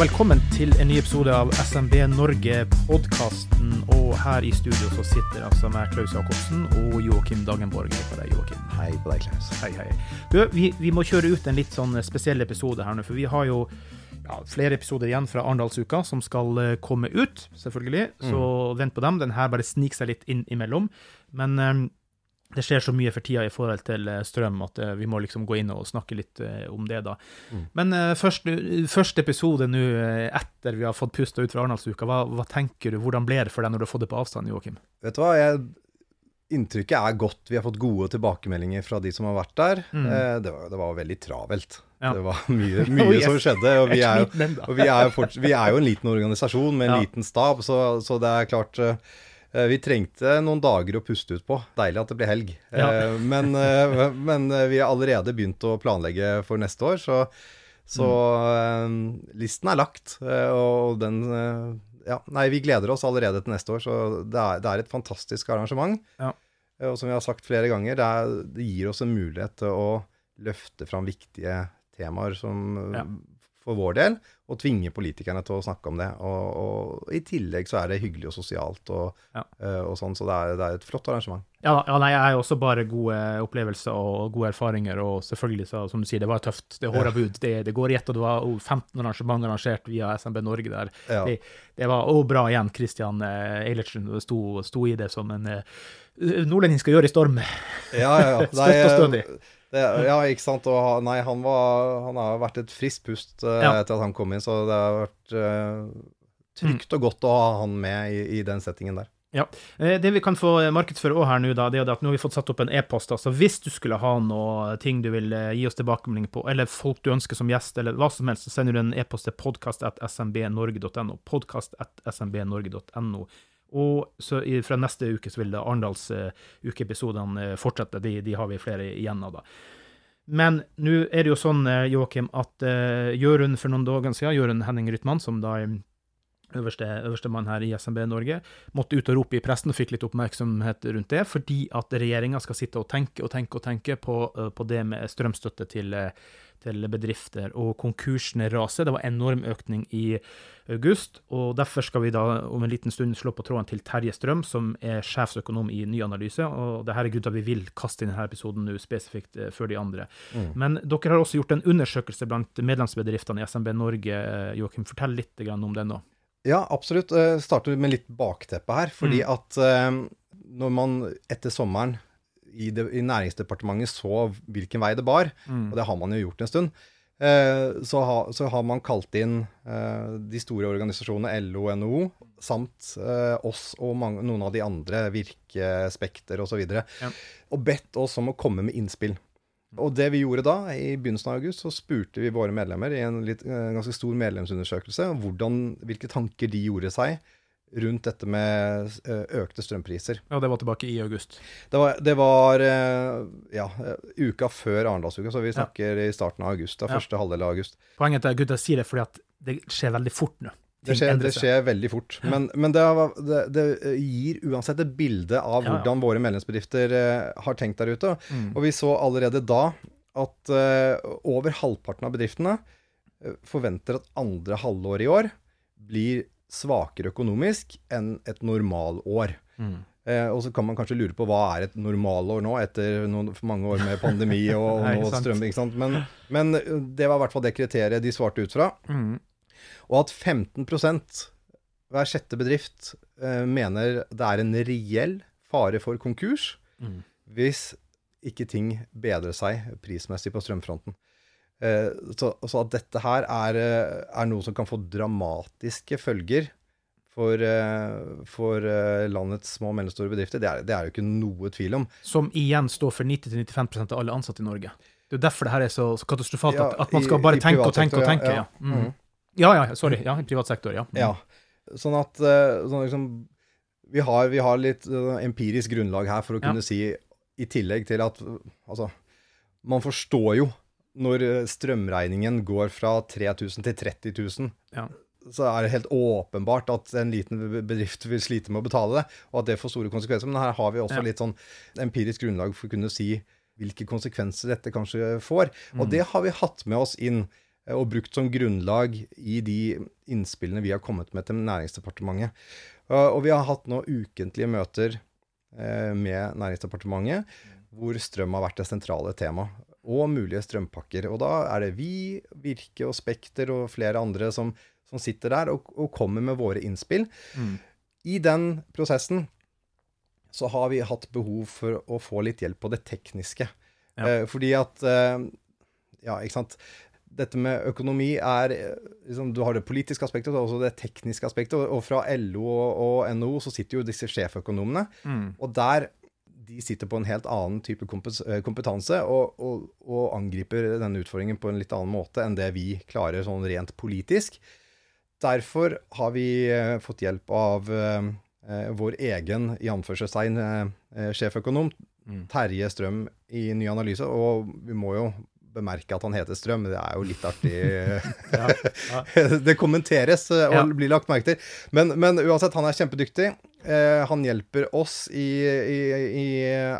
og velkommen til en ny episode av SMB Norge-podkasten. Og her i studio så sitter altså meg, Klaus Jacobsen, og Joakim Dagenborg. Hei på deg, Joakim. Hei på deg, Klaus. Hei, hei. Du, vi, vi må kjøre ut en litt sånn spesiell episode her nå, for vi har jo ja, flere episoder igjen fra Arendalsuka som skal eh, komme ut, selvfølgelig. Så vent på dem. Den her bare sniker seg litt inn imellom. Men eh, det skjer så mye for tida i forhold til eh, strøm at eh, vi må liksom gå inn og snakke litt eh, om det, da. Mm. Men eh, først, første episode nå etter vi har fått pusta ut fra Arendalsuka, hva, hva tenker du? Hvordan ble det for deg når du har fått det på avstand, Joakim? Vet du hva, jeg, inntrykket er godt. Vi har fått gode tilbakemeldinger fra de som har vært der. Mm. Eh, det, var, det var veldig travelt. Ja. Det var mye, Oh, mye yes. som skjedde. Og vi er, og vi er, jo, fort, vi er jo en liten organisasjon med en Ja. liten stab, så, så det er klart vi trengte noen dager å puste ut på. Deilig at det ble helg. Ja. Eh, Men, eh, men eh, vi har allerede begynt å planlegge for neste år, så, så Mm. eh, listen er lagt. eh, Og den eh, Ja, nei, vi gleder oss allerede til neste år, så det er, det er et fantastisk arrangement. Ja. Eh, Og som vi har sagt flere ganger, det, er, det gir oss en mulighet til å løfte fram viktige temaer som Ja. For vår del, og tvinge politikerne til å snakke om det. Og, og i tillegg så er det hyggelig og sosialt og, Ja. eh, og sånn, så det er, det er et flott arrangement. Ja, ja, nei, jeg har også bare gode opplevelser og gode erfaringer, og selvfølgelig, så, som du sier, det var tøft. Det håra bud. Det, det går i ett, og det var oh, 15 arrangement arrangert via SMB Norge der. Ja. Det, det var òg bra igjen, Christian eh, Eilertsen sto, sto i det som en eh, nordlending skal gjøre i storm. Ja, ja, ja. Støtt og stødig. Det, ja, ikke sant. Og nei, han, var, han har vært et friskt pust uh, Ja. etter at han kom inn, så det har vært uh, trygt og godt å ha han med i, i den settingen der. Ja. Eh, Det vi kan få markedsføre òg her nå, da, det er at nå har vi fått satt opp en e-post. altså Hvis du skulle ha noe ting du vil gi oss tilbakemelding på, eller folk du ønsker som gjest, eller hva som helst, så sender du en e-post til podkast.smbnorge.no. Podkast.smbnorge.no. Og så fra neste uke så vil det Arendals eh, eh, fortsette. De, de har vi flere igjen av, da. Men nå er det jo sånn, eh, Joakim, at uh, Jørund for noen dager siden, Jørund Henning Rytman, som da er øverste, øverste her i SMB Norge, måtte ut og rope i pressen og fikk litt oppmerksomhet rundt det, fordi at regjeringa skal sitte og tenke og tenke og tenke på, uh, på det med strømstøtte til, eh, til bedrifter, og konkursene raser. Det var enorm økning i august, og derfor skal vi da om en liten stund slå på tråden til Terje Strøm, som er sjefsøkonom i Ny Analyse, og det her er grunnen til at vi vil kaste inn denne episoden nå spesifikt eh, før de andre. Men dere har også gjort en undersøkelse blant medlemsbedriftene i SMB Norge. eh, Joakim, fortell litt om den nå. Ja, absolutt. Jeg starter med litt bakteppe her. Fordi Mm. at eh, når man etter sommeren i, det, i Næringsdepartementet så hvilken vei det bar, og det har man jo gjort en stund, eh, så, ha, så har man kalt inn eh, de store organisasjonene LO og NHO, samt eh, oss og mange, noen av de andre, Virke, Spekter osv., Ja. og bedt oss om å komme med innspill. Og det vi gjorde da, i begynnelsen av august, så spurte vi våre medlemmer i en litt, eh, ganske stor medlemsundersøkelse hvordan, hvilke tanker de gjorde seg rundt dette med eh, økte strømpriser. Ja, det var tilbake i august. Det var, det var eh, ja, eh, uka før Arendalsuka, så vi snakker i starten av august. Da, Ja. Første halvdel av august. Poenget er at gutta sier det fordi at det skjer veldig fort nå. Det skjer, det skjer veldig fort. Men, men det, det, det gir uansett et bilde av Ja, ja. hvordan våre medlemsbedrifter har tenkt der ute. Mm. Og vi så allerede da at over halvparten av bedriftene forventer at andre halvår i år blir svakere økonomisk enn et normalår. Mm. Eh, og så kan man kanskje lure på hva er et normalår nå, etter noen, mange år med pandemi og, Nei, strøm. Ikke sant? Men, men eh, det var i hvert fall det kriteriet de svarte ut fra. Mm. Og at 15 hver sjette bedrift eh, mener det er en reell fare for konkurs Mm. hvis ikke ting bedrer seg prismessig på strømfronten. Eh, så, så at dette her er, eh, er noe som kan få dramatiske følger for, eh, for landets små og mellomstore bedrifter, det er, det er jo ikke noe tvil om. Som igjen står for 90-95% av alle ansatte i Norge. Det er derfor det her er så, så katastrofalt, Ja, at, at man skal bare i tenke og tenke og tenke. ja, Ja. Mm. Mhm. ja, ja sorry. Ja, i privat sektor, ja. Mm. Ja. Sånn at sånn liksom, vi, har, vi har litt empirisk grunnlag her for å kunne si, i tillegg til at Altså, man forstår jo når eh, strømregningen går fra 3000 til 30 000. Ja. Så er det helt åpenbart at en liten bedrift vil slite med å betale det, og at det får store konsekvenser. Men her har vi også Ja. litt sånn empirisk grunnlag for å kunne si hvilke konsekvenser dette kanskje får. Og Mm. det har vi hatt med oss inn og brukt som grunnlag i de innspillene vi har kommet med til Næringsdepartementet. Og vi har hatt nå ukentlige møter med Næringsdepartementet hvor strøm har vært det sentrale temaet. Og mulige strømpakker. Og da er det vi, Virke og Spekter og flere andre som, som sitter der og, og, kommer med våre innspill. Mm. I den prosessen så har vi hatt behov for å få litt hjelp på det tekniske. Ja. Eh, fordi at eh, Ja, ikke sant. Dette med økonomi er liksom, Du har det politiske aspektet og også det tekniske aspektet. Og, fra LO og, og NHO så sitter jo disse sjeføkonomene. Mm. Og der de sitter på en helt annen type eh, kompetanse og, og, og, angriper denne utfordringen på en litt annen måte enn det vi klarer sånn rent politisk. Derfor har vi eh, fått hjelp av uh, vår egen i anførselstegn sjeføkonom mm. Terje Strøm i Ny Analyse. Og vi må jo bemerke at han heter Strøm. Det er jo litt artig. ja, ja. det kommenteres og ja. blir lagt merke til. Men, men, uansett, han er kjempedyktig. Eh, han hjelper oss i, i, i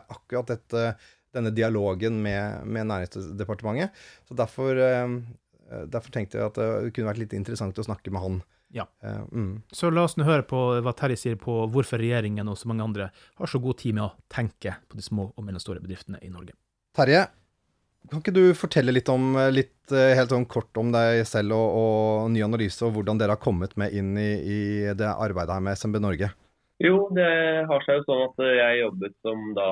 akkurat dette, denne dialogen med, med Næringsdepartementet. Så derfor, eh, derfor, tenkte jeg at det kunne vært litt interessant å snakke med han. Ja. Eh, mm. Så la oss nå høre på hva Terje sier på hvorfor regjeringen og så mange andre har så god tid med å tenke på de små og mellomstore bedriftene i Norge. Terje, kan ikke du fortelle litt om, litt eh, helt sånn kort om deg selv og, og ny analyse, og hvordan dere har kommet med inn i, i det arbeidet her med SMB Norge? Jo, det har seg jo sånn at jeg jobbet som da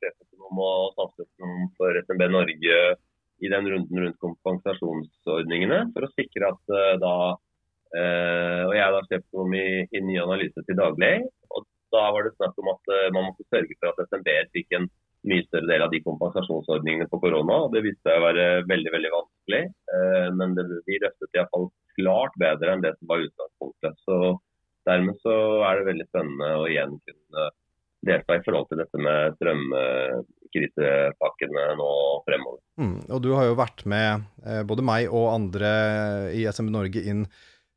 sjeføkonom og samfunnsøkonom for SMB Norge i den runden rundt kompensasjonsordningene, for å sikre at eh, da eh, Og jeg er da sjeføkonom i, i Ny analyse til daglig. og Da var det snakk om at man måtte sørge for at SMB fikk en mye større del av de kompensasjonsordningene på korona. og Det viste seg å være veldig veldig vanskelig. Eh, men det, de løftet iallfall klart bedre enn det som var utgangspunktet. Så Dermed så er det veldig spennende å igjen kunne delta i forhold til dette med strømkrisepakkene nå fremover. Mm, og Du har jo vært med eh, både meg og andre i SMB Norge inn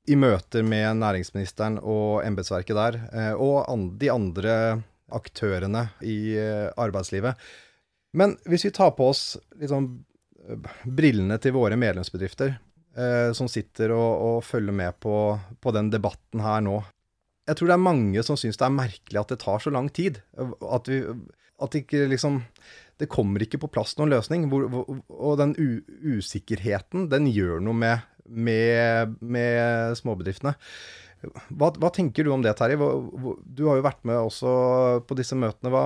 i møter med næringsministeren og embetsverket der, eh, og de andre aktørene i eh, arbeidslivet. Men hvis vi tar på oss liksom, brillene til våre medlemsbedrifter, som sitter og, og, følger med på, på den debatten her nå Jeg tror det er mange som syns det er merkelig at det tar så lang tid. At vi at ikke liksom Det kommer ikke på plass noen løsning. Hvor, og den usikkerheten, den gjør noe med, med, med småbedriftene. Hva, hva, tenker du om det, Terje? Du har jo vært med også på disse møtene. Hva,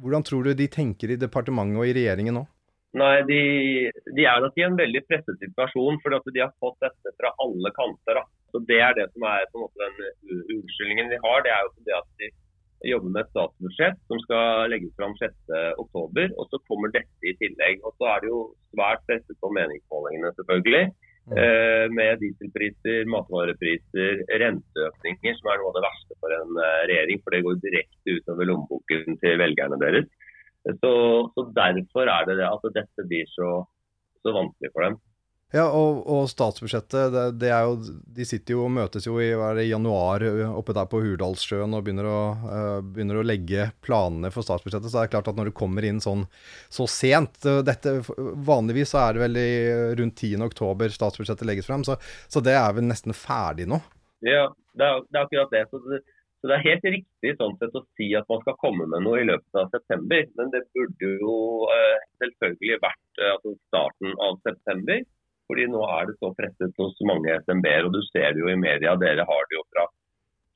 hvordan tror du de tenker i departementet og i regjeringen nå? Nei, de, de er nok i en veldig presset situasjon, for de har fått dette fra alle kanter. Da. Så Det er det som er på en måte den unnskyldningen vi har. Det er jo det at de jobber med et statsbudsjett som skal legges fram 6.10, og så kommer dette i tillegg. Og Så er det jo svært presset på meningsmålingene, selvfølgelig. Mm. med dieselpriser, matvarepriser, renteøkninger, som er noe av det verste for en eh, regjering. For det går direkte utover lommeboken til velgerne deres. Så, så derfor er det det at dette blir så, så vanskelig for dem. Ja, og, og statsbudsjettet, det, det, jo, de sitter jo og møtes jo i, i januar oppe der på Hurdalssjøen og begynner å, uh, begynner å, legge planene for statsbudsjettet. Så det er klart at når det kommer inn sånn så sent dette, Vanligvis så er det vel i, rundt 10. oktober statsbudsjettet legges frem, så, så, det er vel nesten ferdig nå? Ja, det er, det er akkurat det. Så, det. så, det. er helt riktig sånn sett å si at man skal komme med noe i løpet av september. Men det burde jo selvfølgelig vært altså starten av september. Fordi nå er det så presset hos mange SMB-er, og du ser det jo i media. Dere har det jo fra,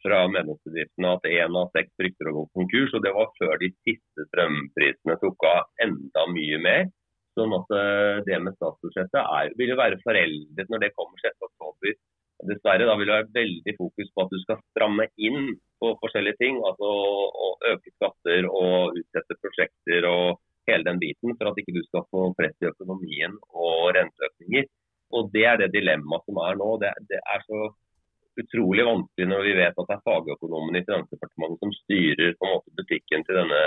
fra medlemsbedriftene at én av seks frykter å gå konkurs. og Det var før de siste strømprisene tok av enda mye mer. Sånn at eh, det med statsbudsjettet er, vil jo være foreldet når det kommer 6.10. Dessverre da vil det være veldig fokus på at du skal stramme inn på forskjellige ting. altså å Øke skatter og utsette prosjekter og hele den biten for at ikke du skal få press i økonomien og renteøkninger. Og Det er det dilemmaet som er nå. Det, det, er så utrolig vanskelig når vi vet at det er fagøkonomene i Finansdepartementet som styrer på en måte butikken til denne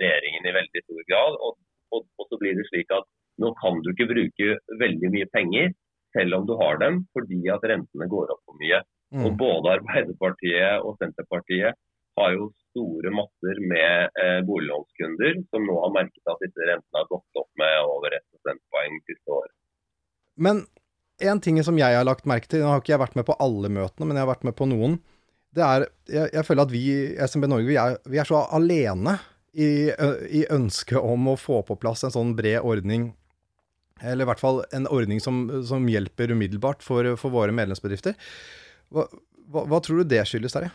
regjeringen i veldig stor grad. Og, og, og, så blir det slik at nå kan du ikke bruke veldig mye penger selv om du har dem, fordi at rentene går opp for mye. Mm. Og Både Arbeiderpartiet og Senterpartiet har jo store masser med eh, boliglånskunder som nå har merket at disse rentene har gått opp med over 1 prosentpoeng siste året. Men en ting som jeg har lagt merke til, nå har ikke jeg vært med på alle møtene, men jeg har vært med på noen, det er Jeg, jeg føler at vi i SMB Norge, vi er, vi er så alene i, i ønsket om å få på plass en sånn bred ordning. Eller i hvert fall en ordning som, som hjelper umiddelbart for, for våre medlemsbedrifter. Hva, hva, hva, tror du det skyldes, Terje?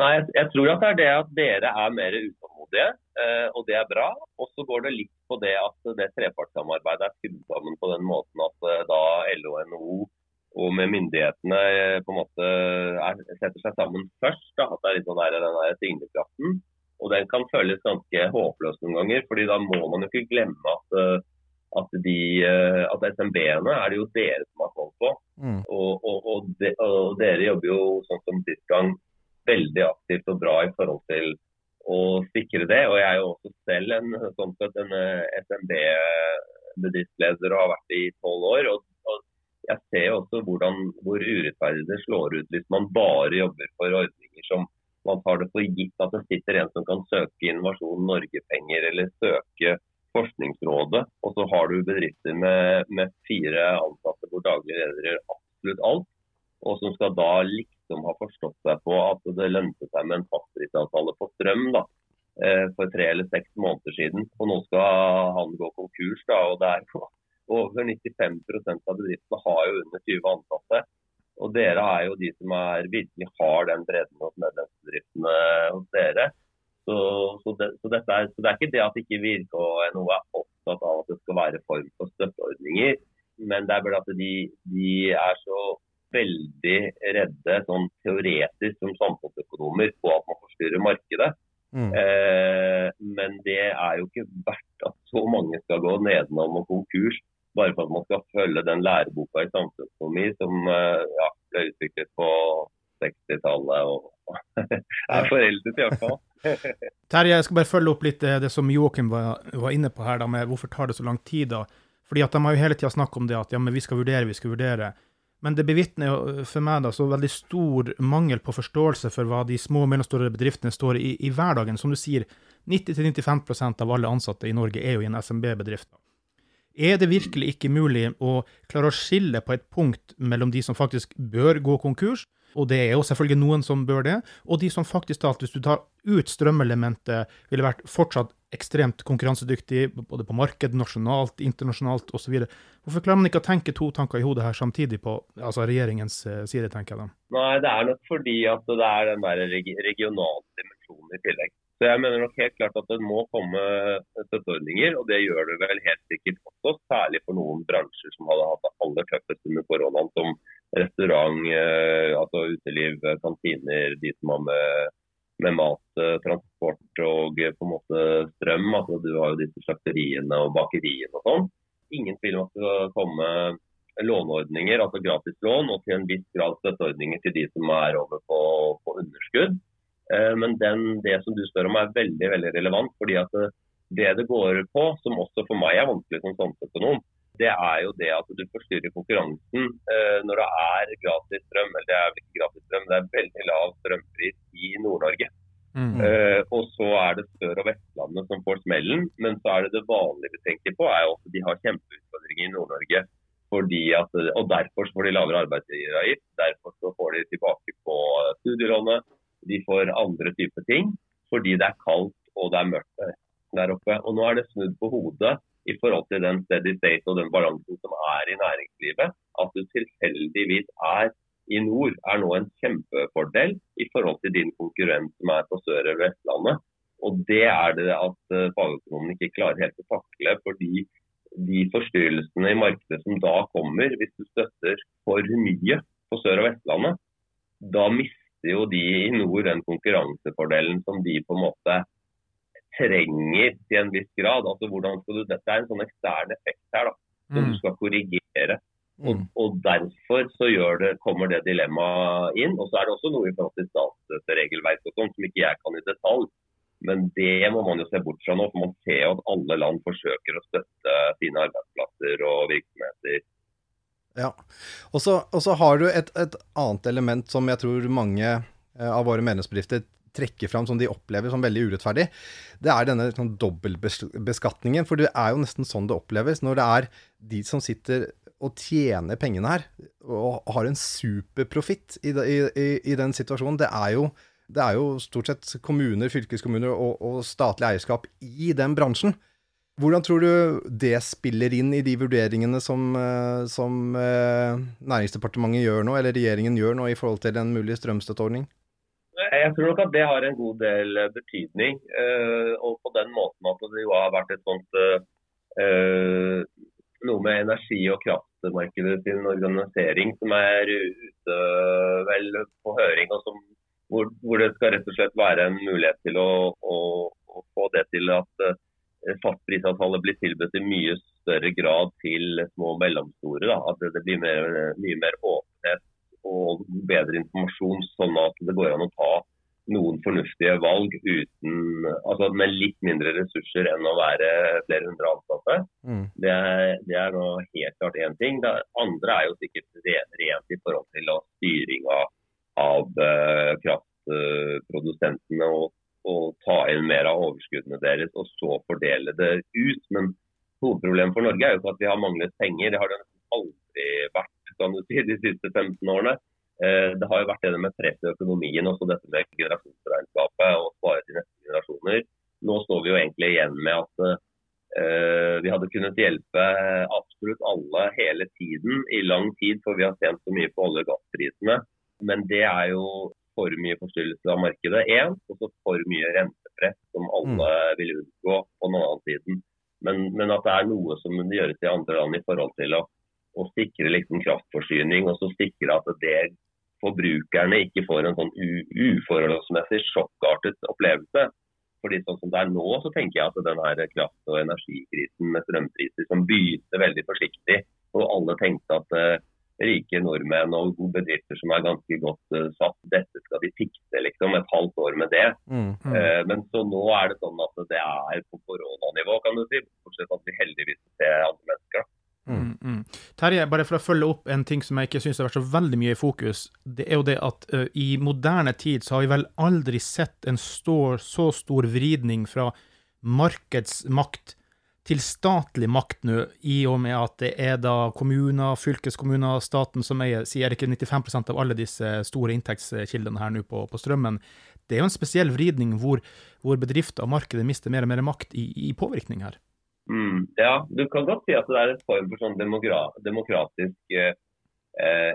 Nei, jeg, jeg, tror at det er det at dere er mer utålmodige, eh, og det er bra. Og så går det litt på det at det trepartssamarbeidet er skrudd sammen på den måten at eh, da LO og NHO og med myndighetene eh, på en måte er, setter seg sammen først. Da, at det er litt sånn der, den der tyngdekraften. Og den kan føles ganske håpløs noen ganger. fordi da må man jo ikke glemme at, at, de, at SMB-ene er det jo dere som har koll på. Mm. Og, og, og, de, og, dere jobber jo sånn som sist gang veldig aktivt og bra i forhold til å sikre det. Og jeg er jo også selv en, sånn sett en SMB-bedriftsleder og har vært det i tolv år. og jeg ser jo også hvordan, hvor urettferdig det slår ut hvis man bare jobber for ordninger som man tar det for gitt at det sitter en som kan søke Innovasjon Norge-penger eller søke Forskningsrådet, og så har du bedrifter med, med fire ansatte hvor daglig leder gjør absolutt alt, og som skal da liksom ha forstått seg på at det lønte seg med en fastprisavtale på strøm da, eh, for tre eller seks måneder siden. Og nå skal han gå konkurs, da, og det er over 95% av bedriftene har jo under 20 ansatte. Og dere er jo de som er, virkelig har den bredden hos medlemsbedriftene hos dere. Så, så, det, så, er, så, det, er, ikke det at ikke Virke og NHO er opptatt av at det skal være form for støtteordninger. Men det er bare at de, de er så veldig redde sånn teoretisk som samfunnsøkonomer på at man forstyrrer markedet. Mm. Eh, men det er jo ikke verdt at så mange skal gå nedenom og konkurs bare for at man skal følge den læreboka i samfunnsøkonomi som eh, ja, ble utviklet på 60-tallet og er foreldet i hvert fall. Terje, jeg skal bare følge opp litt det som Joakim var, var, inne på her, da, med hvorfor tar det så lang tid. da? Fordi at De har jo hele tida snakket om det at ja, men vi skal vurdere, vi skal vurdere. Men det bevitner for meg da så veldig stor mangel på forståelse for hva de små og mellomstore bedriftene står i i hverdagen. Som du sier, 90-95% av alle ansatte i Norge er jo i en SMB-bedrift. Er det virkelig ikke mulig å klare å skille på et punkt mellom de som faktisk bør gå konkurs, og det er jo selvfølgelig noen som bør det, og de som faktisk talt, hvis du tar ut strømelementet, ville vært fortsatt ekstremt konkurransedyktig, både på marked, nasjonalt, internasjonalt osv. Hvorfor klarer man ikke å tenke to tanker i hodet her samtidig på altså regjeringens eh, side, tenker jeg da? Nei, det er nok fordi at det er den der regionale dimensjonen i tillegg. Så jeg mener nok helt klart at det må komme støtteordninger, og det gjør det vel helt sikkert også. Særlig for noen bransjer som hadde hatt det aller tøffest under koronaen, som restaurant, eh, altså uteliv, kantiner, de som har med, med mat, eh, transport og eh, på en måte strøm. altså Du har jo disse slakteriene og bakeriene og sånn. Ingen tvil om at det skal komme låneordninger, altså gratislån, og til en viss grad støtteordninger til de som er over på, på underskudd. Eh, men den, det som du spør om er veldig veldig relevant. fordi at Det det går på, som også for meg er vanskelig som samfunnsøkonom, det er jo det at du forstyrrer konkurransen eh, når det er gratis strøm. Eller det er vel ikke gratis strøm, det er veldig lav strømpris i Nord-Norge. Mm. Uh, og så er det Sør- og Vestlandet som får smellen. Men så er det det vanlige vi tenker på, er at de har kjempeutfordringer i Nord-Norge. Og derfor får de lavere arbeidsgiveravgift. Derfor så får de tilbake på studielånet de får andre typer ting fordi det er kaldt og det er mørkt der oppe. Og Nå er det snudd på hodet i forhold til den steady state og den balansen som er i næringslivet. At du tilfeldigvis er i nord, er nå en kjempefordel i forhold til din konkurrent som er på Sør- og Vestlandet. Og Det er det at eh, fagøkonomene ikke klarer helt å takle. fordi de forstyrrelsene i markedet som da kommer, hvis du støtter for mye på Sør- og Vestlandet, da mister jo de i nord den konkurransefordelen som de på en måte trenger til en viss grad. Altså hvordan skal du, Dette er en sånn ekstern effekt her da, som mm. du skal korrigere. Mm. og Derfor så det, kommer det dilemmaet inn. Og så er det også noe i forhold til statsstøtteregelverk og sånn som ikke jeg kan i detalj. Men det må man jo se bort fra nå, for man ser jo at alle land forsøker å støtte sine arbeidsplasser og virksomheter ja. Og så har du et, et, annet element som jeg tror mange eh, av våre medlemsbedrifter trekker fram som de opplever som veldig urettferdig. Det er denne sånn, dobbeltbeskatningen. For det er jo nesten sånn det oppleves når det er de som sitter og tjener pengene her, og har en superprofitt i, i, i, i, den situasjonen, det er, jo, det er jo stort sett kommuner, fylkeskommuner og, og statlig eierskap i den bransjen. Hvordan tror du det spiller inn i de vurderingene som, eh, som eh, Næringsdepartementet gjør nå, eller regjeringen gjør nå i forhold til en mulig strømstøtteordning? Jeg tror nok at det har en god del betydning. Og på den måten at det jo har vært et sånt noe med energi- og kraftmarkedet sin organisering som er ute vel på høring, og som, hvor, hvor, det skal rett og slett være en mulighet til å, å, å få det til at eh, fastprisavtaler blir tilbudt i mye større grad til små og mellomstore. Da. At det blir mer, mye mer åpenhet og bedre informasjon, sånn at det går an å ta noen fornuftige valg uten, altså med litt mindre ressurser enn å være flere hundre ansatte. Mm. Det, er, det, er, nå helt klart én ting. Det andre er jo sikkert rent i forhold til styring av, av uh, kraftprodusentene og, og, ta inn mer av overskuddene deres og så fordele det ut. Men hovedproblemet for Norge er jo ikke at vi har manglet penger. Det har vært kan du si, de siste 15 årene. Eh, det har jo vært det med press i økonomien, også dette med generasjonsregnskapet og spare til neste generasjoner. Nå står vi jo egentlig igjen med at uh, vi hadde kunnet hjelpe absolutt alle hele tiden i lang tid, for vi har tjent så mye på olje- og gassprisene. Men det er jo for mye forstyrrelse av markedet, én, og så for mye rentepress som alle mm. vil unngå på den annen siden. Men, men, at det er noe som gjøres i andre land i forhold til å å sikre liksom kraftforsyning og så sikre at det forbrukerne ikke får en sånn uforholdsmessig sjokkartet opplevelse. Fordi sånn som det er nå, så tenker jeg at denne kraft- og energikrisen med strømpriser som begynte veldig forsiktig, og alle tenkte at uh, rike nordmenn og bedrifter som er ganske godt uh, satt, dette skal de fikse liksom et halvt år med det. Mm, mm. Uh, men så nå er det sånn at det er på koronanivå, kan du si. Bortsett at vi heldigvis ser andre mennesker. Mm. mm, mm. Terje, bare for å følge opp en ting som jeg ikke syns har vært så veldig mye i fokus, det er jo det at uh, i moderne tid så har vi vel aldri sett en stor, så stor vridning fra markedsmakt til statlig makt nå, i og med at det er da kommuner, fylkeskommuner, staten som eier, sier ikke 95% av alle disse store inntektskildene her nå på, på, strømmen. Det er jo en spesiell vridning hvor, hvor bedrifter og markedet mister mer og mer makt i, i påvirkning her. Mm, ja, du kan godt si at det er en form for sånn demokratisk eh,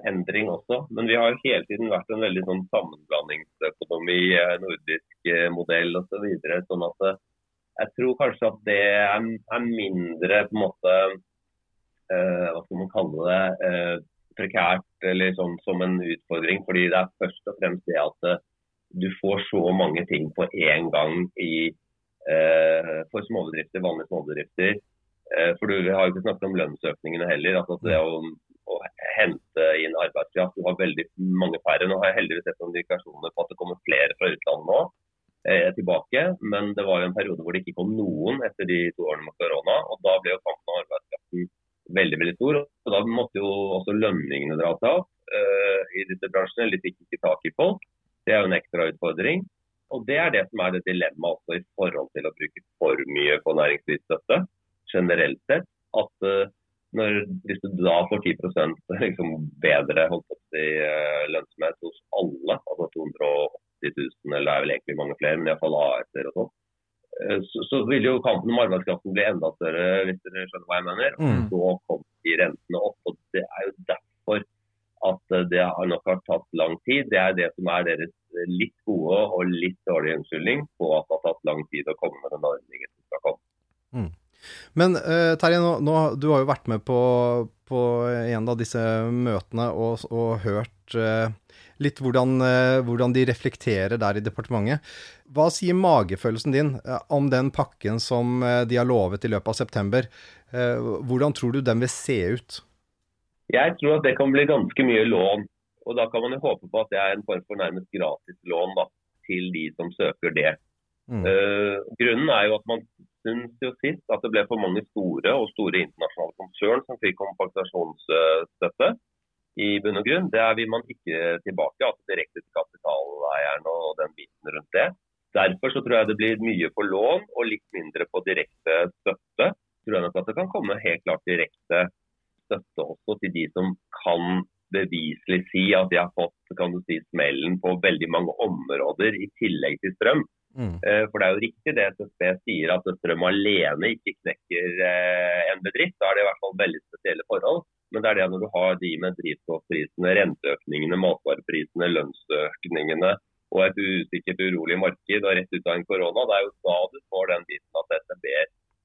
endring også. Men vi har jo hele tiden vært en veldig sånn sammenblandingsøkonomi, eh, nordisk eh, modell osv. Så videre, sånn at eh, jeg tror kanskje at det er, er mindre på en måte eh, Hva skal man kalle det? Eh, prekært eller sånn som en utfordring. Fordi det er først og fremst det at du får så mange ting på én gang i Eh, for småbedrifter, vanlige småbedrifter. Eh, for du har jo ikke snakket om lønnsøkningene heller. altså det å, å hente inn arbeidskraft. Du har veldig mange færre. Nå har jeg heldigvis sett indikasjoner på at det kommer flere fra utlandet nå eh, tilbake. Men det var jo en periode hvor det ikke kom noen etter de to årene med korona. og Da ble jo kampen om arbeidskraften veldig veldig stor. og Da måtte jo også lønningene dra seg opp eh, i disse bransjene. De fikk ikke tak i folk. Det er jo en ekstra utfordring. Og Det er det som er det dilemmaet altså, i forhold til å bruke for mye på næringslivsstøtte generelt sett. At uh, når, hvis du da får 10% liksom bedre holdt opp uh, lønnsomhet hos alle, altså 280 000, eller det er vel egentlig mange flere, men iallfall AS-er og sånn, så, så, vil jo kampen om arbeidskraften bli enda større, hvis dere skjønner hva jeg mener. Mm. Så kommer de rentene opp. og Det er jo derfor at det nok har tatt lang tid. Det er det som er deres litt gode og litt dårlige unnskyldning på at det har tatt lang tid å komme med den ordningen som skal komme. Mm. Men uh, Terje, nå, nå, du har jo vært med på, på en av disse møtene og, og hørt uh, litt hvordan, uh, hvordan, de reflekterer der i departementet. Hva sier magefølelsen din om den pakken som de har lovet i løpet av september? hvordan tror du den vil se ut? Jeg tror at det kan bli ganske mye lån og Da kan man jo håpe på at det er en form for nærmest gratislån da, til de som søker det. Mm. Uh, grunnen er jo at man syns jo sist at det ble for mange store og store internasjonale konsern som fikk kompensasjonsstøtte. I bunn og grunn, Det vil man ikke tilbake, altså direkte til kapitaleierne og den biten rundt det. Derfor så tror jeg det blir mye på lån og litt mindre på direkte støtte. Jeg tror jeg nok at det kan komme helt klart direkte støtte også til de som kan beviselig si at de har fått kan du si, smellen på veldig mange områder i tillegg til strøm. Mm. Eh, for det er jo riktig det SSB sier, at strøm alene ikke knekker eh, en bedrift. Da er det i hvert fall veldig spesielle forhold. Men det er det når du har de med drivstoffprisene, renteøkningene, matvareprisene, lønnsøkningene og et usikkert, urolig marked og rett ut av en korona. Det er jo da du får den biten at SSB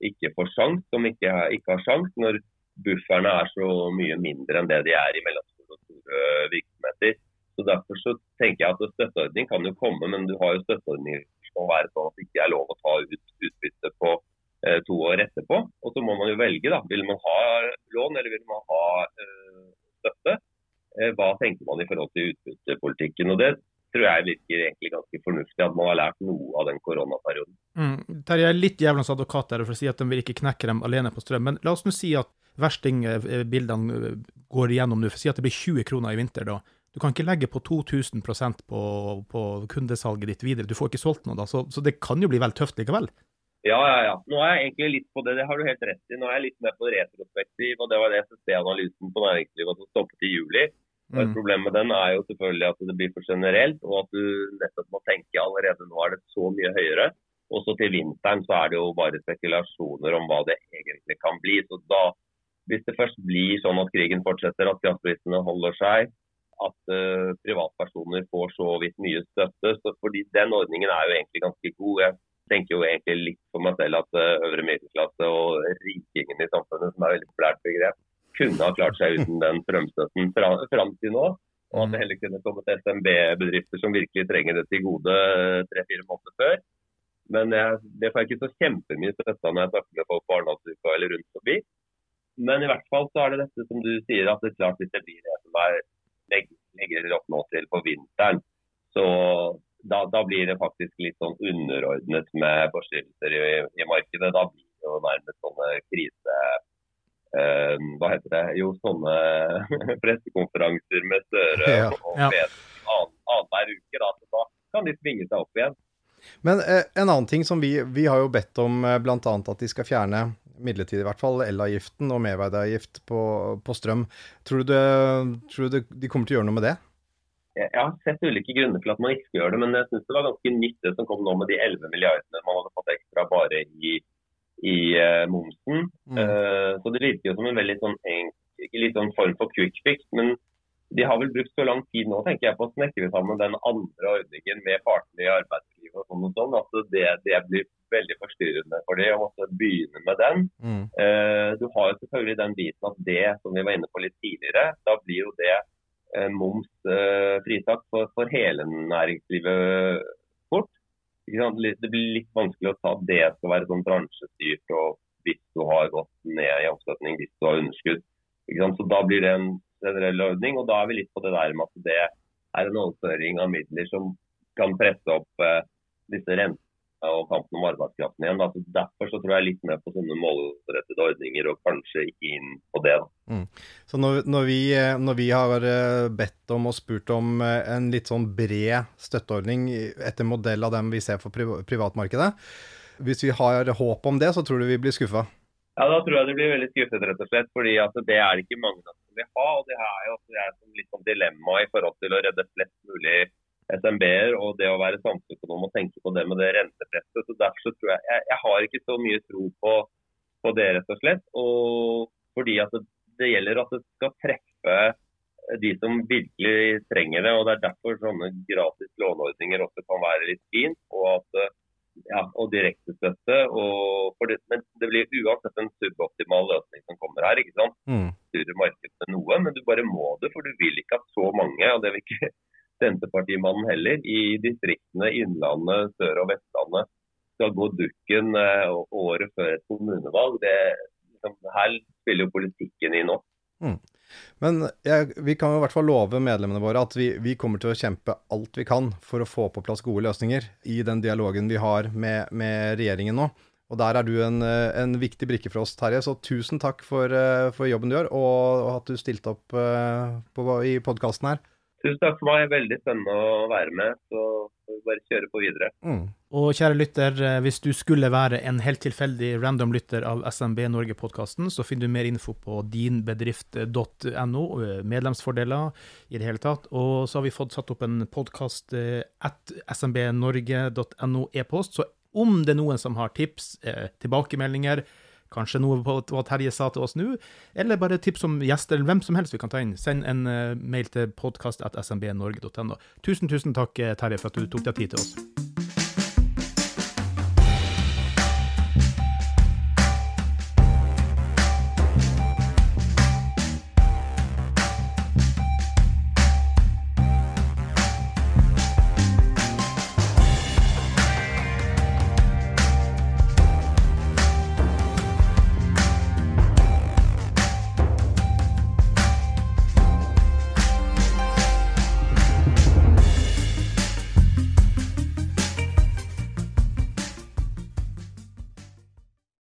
ikke får sjans, som ikke, ikke har sjans, når bufferne er så mye mindre enn det de er i mellomstore og store virksomheter. Så Derfor så tenker jeg at støtteordning kan jo komme, men du har jo støtteordninger som være sånn at det ikke er lov å ta ut utbytte på eh, to år etterpå. Og så må man jo velge, da. Vil man ha lån eller vil man ha eh, støtte? Eh, hva tenker man i forhold til utbyttepolitikken? Og Det tror jeg virker egentlig ganske fornuftig, at man har lært noe av den koronaperioden. Mm. Terje, jeg er litt djevelens advokat der for å si at de vil ikke knekke dem alene på strøm. Men la oss nå si at verstingbildene eh, går igjennom nå. for Si at det blir 20 kroner i vinter da. Du kan ikke legge på 2000 på, på kundesalget ditt videre. Du får ikke solgt noe da. Så, så det kan jo bli vel tøft likevel? Ja, ja, ja. Nå er jeg egentlig litt på det, det har du helt rett i. Nå er jeg litt mer på retrospektiv, og det var det SSB-analysen på næringslivet som stoppet i juli. Mm. Problemet med den er jo selvfølgelig at det blir for generelt, og at du nettopp må tenke allerede nå er det så mye høyere. Også til vinteren så er det jo bare spekulasjoner om hva det egentlig kan bli. Så da, hvis det først blir sånn at krigen fortsetter, at kraftprisene holder seg, at uh, privatpersoner får så vidt mye støtte, så fordi den ordningen er jo egentlig ganske god. Jeg tenker jo egentlig litt for meg selv at uh, øvre middelklasse og rikingen i samfunnet, som er veldig populært begrep, kunne ha klart seg uten den strømstøtten fram til nå. Og at det heller kunne kommet SMB-bedrifter som virkelig trenger det til gode tre-fire måneder før. Men jeg, det får jeg ikke så kjempemye støtte når jeg snakker med folk på Arendalsuka eller rundt forbi. Men i hvert fall så er det dette som du sier, at det er klart hvis det blir det som er legger opp nå til på vinteren, så da, da, blir det faktisk litt sånn underordnet med forstyrrelser i, i markedet. Da blir det jo nærmest sånne krise eh, hva heter det, jo sånne pressekonferanser med Støre ja. og ja. annenhver uke. Da, så da kan de svinge seg opp igjen. Men eh, en annen ting som vi, vi har jo bedt om eh, bl.a. at de skal fjerne midlertidig i hvert fall, elavgiften og merverdiavgift på, på, strøm. Tror du, det, tror du det, de kommer til å gjøre noe med det? Jeg har sett ulike grunner til at man ikke skal gjøre det, men jeg syns det var ganske nytt det som kom nå med de 11 milliardene man hadde fått ekstra bare i i uh, momsen. Mm. Uh, så det virker jo som en veldig sånn, litt sånn form for quick fix. Men de har vel brukt så lang tid nå tenker jeg, på å snekre sammen den andre ordningen med partene i arbeidslivet og sånn og sånn, at det, det, blir veldig forstyrrende for dem å måtte begynne med den. Mm. Uh, du har jo selvfølgelig den biten at det, som vi var inne på litt tidligere, da blir jo det moms fritak for, for hele næringslivet det blir litt vanskelig å ta at det skal være sånn bransjestyrt og hvis du har gått ned i omsetning, hvis du har underskudd. Så Da blir det en generell ordning, og da er vi litt på det der med at det er en overføring av midler som kan presse opp eh, disse rentene og kampen om arbeidskraften igjen. Da. Så derfor så tror jeg litt mer på sånne målrettede ordninger, og kanskje ikke inn på det. Mm. Så når, når, vi, når, vi, har eh, bedt om og spurt om eh, en litt sånn bred støtteordning etter modell av dem vi ser for privatmarkedet, hvis vi har håp om det, så tror du vi blir skuffa? Ja, da tror jeg de blir veldig skuffet, rett og slett. fordi altså, det er ikke mange som vil ha. og Det er jo også litt sånn dilemma i forhold til å redde flest mulig SMB-er og det å være samfunnsøkonom og tenke på det med det rentepresset. Så derfor så tror jeg, jeg, jeg har ikke så mye tro på, på, det, rett og slett. Og fordi at det, det, gjelder at det skal treffe de som virkelig trenger det. og Det er derfor sånne gratis låneordninger også kan være litt fint. Og, at, ja, og direktestøtte. Men det blir uansett en suboptimal løsning som kommer her. ikke sant? Mm. Styrer markedet med noe, men du bare må det, for du vil ikke at så mange og det vil ikke Senterpartimannen heller, i distriktene Innlandet, Sør- og Vestlandet skal gå dukken eh, året før et kommunevalg. Det, liksom, her spiller jo politikken inn nå. Mm. Men jeg, vi kan jo i hvert fall love medlemmene våre at vi, vi, kommer til å kjempe alt vi kan for å få på plass gode løsninger i den dialogen vi har med, med regjeringen nå. Og der er du en, en, viktig brikke for oss, Terje. Så tusen takk for, eh, for, jobben du gjør, og at du stilte opp uh, på, i podkasten her. Tusen takk for meg. Veldig spennende å være med. Så får vi bare kjøre på videre. Mm. Og kjære lytter, eh, hvis du skulle være en helt tilfeldig random lytter av SMB Norge-podkasten, så finner du mer info på dinbedrift.no, eh, medlemsfordeler i det hele tatt. Og så har vi fått satt opp en podkast at smbnorge.no e-post. Så om det er noen som har tips, eh, tilbakemeldinger, kanskje noe på hva Terje sa til oss nå, eller bare tips om gjester, eller hvem som helst vi kan ta inn, send en uh, mail til podkast.smbnorge.no. Tusen, tusen takk, Terje, for at du tok deg tid til oss.